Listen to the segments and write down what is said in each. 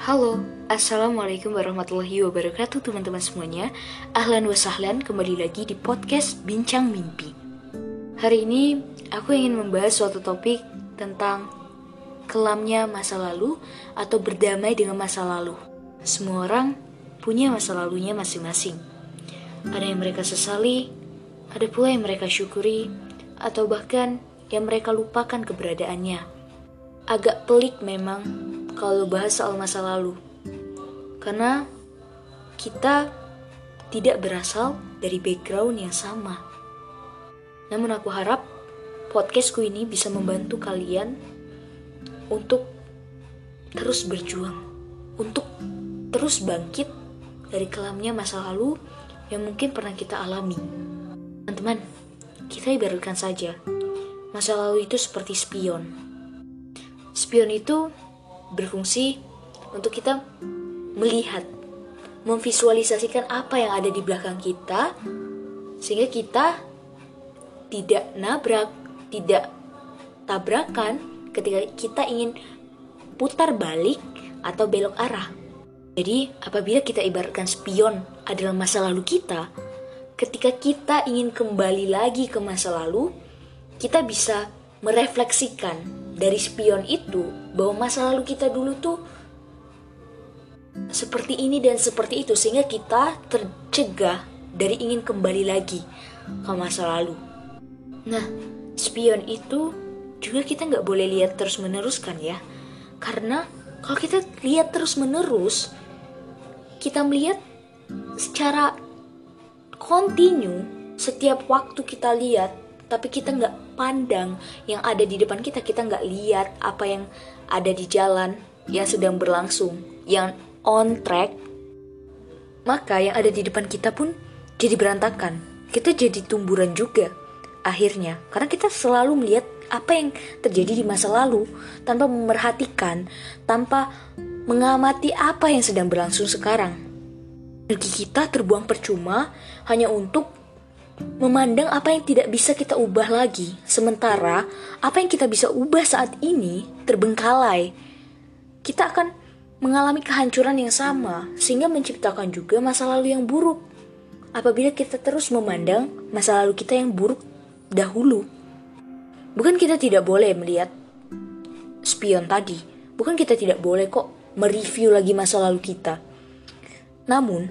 Halo, Assalamualaikum warahmatullahi wabarakatuh teman-teman semuanya. Ahlan wa sahlan kembali lagi di podcast Bincang Mimpi. Hari ini aku ingin membahas suatu topik tentang kelamnya masa lalu atau berdamai dengan masa lalu. Semua orang punya masa lalunya masing-masing. Ada yang mereka sesali, ada pula yang mereka syukuri Atau bahkan yang mereka lupakan keberadaannya. Agak pelik memang kalau bahas soal masa lalu. Karena kita tidak berasal dari background yang sama. Namun aku harap podcastku ini bisa membantu kalian untuk terus berjuang, untuk terus bangkit dari kelamnya masa lalu yang mungkin pernah kita alami. Teman-teman, kita ibaratkan saja, masa lalu itu seperti spion. Spion itu berfungsi untuk kita melihat, memvisualisasikan apa yang ada di belakang kita, sehingga kita tidak nabrak, tidak tabrakan ketika kita ingin putar balik atau belok arah. Jadi, apabila kita ibaratkan spion adalah masa lalu kita, ketika kita ingin kembali lagi ke masa lalu, kita bisa merefleksikan dari spion itu bahwa masa lalu kita dulu tuh seperti ini dan seperti itu sehingga kita tercegah dari ingin kembali lagi ke masa lalu. Nah, spion itu juga kita nggak boleh lihat terus menerus kan ya, karena kalau kita lihat terus menerus, kita melihat secara kontinu setiap waktu kita lihat tapi kita nggak pandang yang ada di depan kita kita nggak lihat apa yang ada di jalan yang sedang berlangsung yang on track. Maka yang ada di depan kita pun jadi berantakan. Kita jadi tumburan juga akhirnya. Karena kita selalu melihat apa yang terjadi di masa lalu tanpa memerhatikan tanpa mengamati apa yang sedang berlangsung sekarang. Energi kita terbuang percuma hanya untuk memandang apa yang tidak bisa kita ubah lagi, sementara apa yang kita bisa ubah saat ini terbengkalai. Kita akan mengalami kehancuran yang sama, sehingga menciptakan juga masa lalu yang buruk. Apabila kita terus memandang masa lalu kita yang buruk dahulu, bukan kita tidak boleh melihat spion tadi, bukan kita tidak boleh kok mereview lagi masa lalu kita. Namun,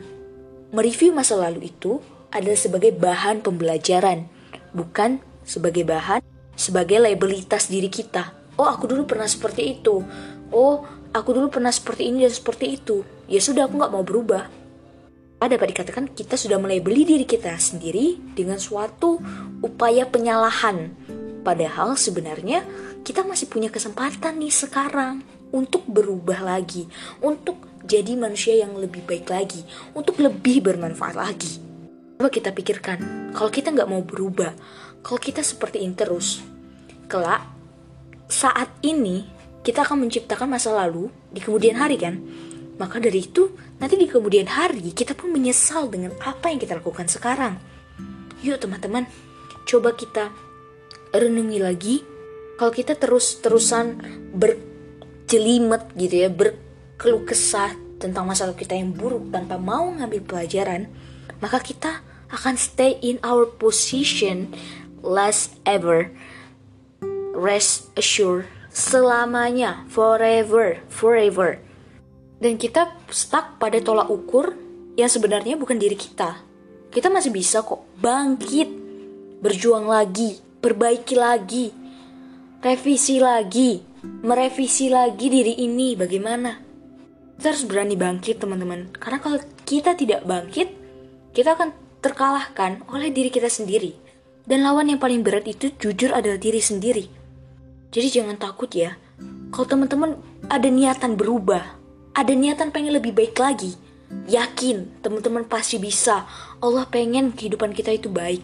mereview masa lalu itu adalah sebagai bahan pembelajaran, bukan sebagai bahan sebagai labelitas diri kita. Oh, aku dulu pernah seperti itu. Oh, aku dulu pernah seperti ini dan seperti itu. Ya sudah, aku nggak mau berubah. Ada dapat dikatakan kita sudah melabeli diri kita sendiri dengan suatu upaya penyalahan. Padahal sebenarnya kita masih punya kesempatan nih sekarang untuk berubah lagi, untuk jadi manusia yang lebih baik lagi, untuk lebih bermanfaat lagi. Coba kita pikirkan, kalau kita nggak mau berubah, kalau kita seperti ini terus, kelak saat ini kita akan menciptakan masa lalu di kemudian hari kan? Maka dari itu, nanti di kemudian hari kita pun menyesal dengan apa yang kita lakukan sekarang. Yuk teman-teman, coba kita renungi lagi. Kalau kita terus-terusan berjelimet gitu ya, berkeluh kesah tentang masalah kita yang buruk tanpa mau ngambil pelajaran, maka kita akan stay in our position last ever. Rest assured selamanya, forever, forever. Dan kita stuck pada tolak ukur yang sebenarnya bukan diri kita. Kita masih bisa kok bangkit, berjuang lagi, perbaiki lagi, revisi lagi, merevisi lagi diri ini bagaimana. Kita harus berani bangkit teman-teman. Karena kalau kita tidak bangkit, kita akan terkalahkan oleh diri kita sendiri. Dan lawan yang paling berat itu jujur adalah diri sendiri. Jadi jangan takut ya. Kalau teman-teman ada niatan berubah, ada niatan pengen lebih baik lagi, yakin teman-teman pasti bisa. Allah pengen kehidupan kita itu baik.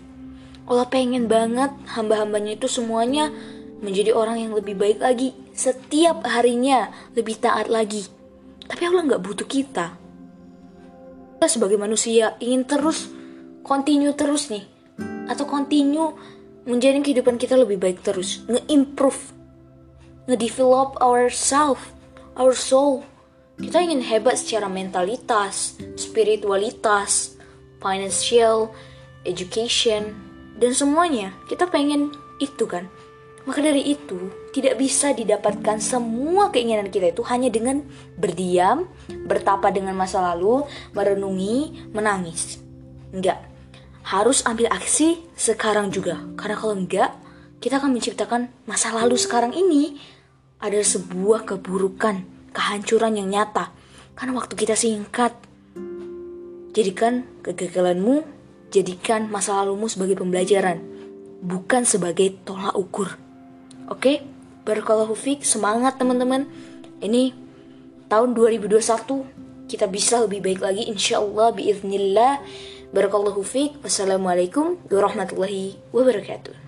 Allah pengen banget hamba-hambanya itu semuanya menjadi orang yang lebih baik lagi. Setiap harinya lebih taat lagi. Tapi Allah nggak butuh kita. Kita sebagai manusia ingin terus continue terus nih atau continue menjadi kehidupan kita lebih baik terus nge-improve nge-develop ourself our soul Kita ingin hebat secara mentalitas, spiritualitas, financial, education, dan semuanya. Kita pengen itu kan. Maka dari itu, tidak bisa didapatkan semua keinginan kita itu hanya dengan berdiam, bertapa dengan masa lalu, merenungi, menangis. Enggak. Harus ambil aksi sekarang juga. Karena kalau enggak, kita akan menciptakan masa lalu sekarang ini ada sebuah keburukan, kehancuran yang nyata. Karena waktu kita singkat. Jadikan kegagalanmu, jadikan masa lalumu sebagai pembelajaran, bukan sebagai tolak ukur. Oke, barakallahu fiq, semangat teman-teman. Ini tahun 2021 kita bisa lebih baik lagi insyaallah biiznillah. Barakallahu fiq. Wassalamualaikum warahmatullahi wabarakatuh.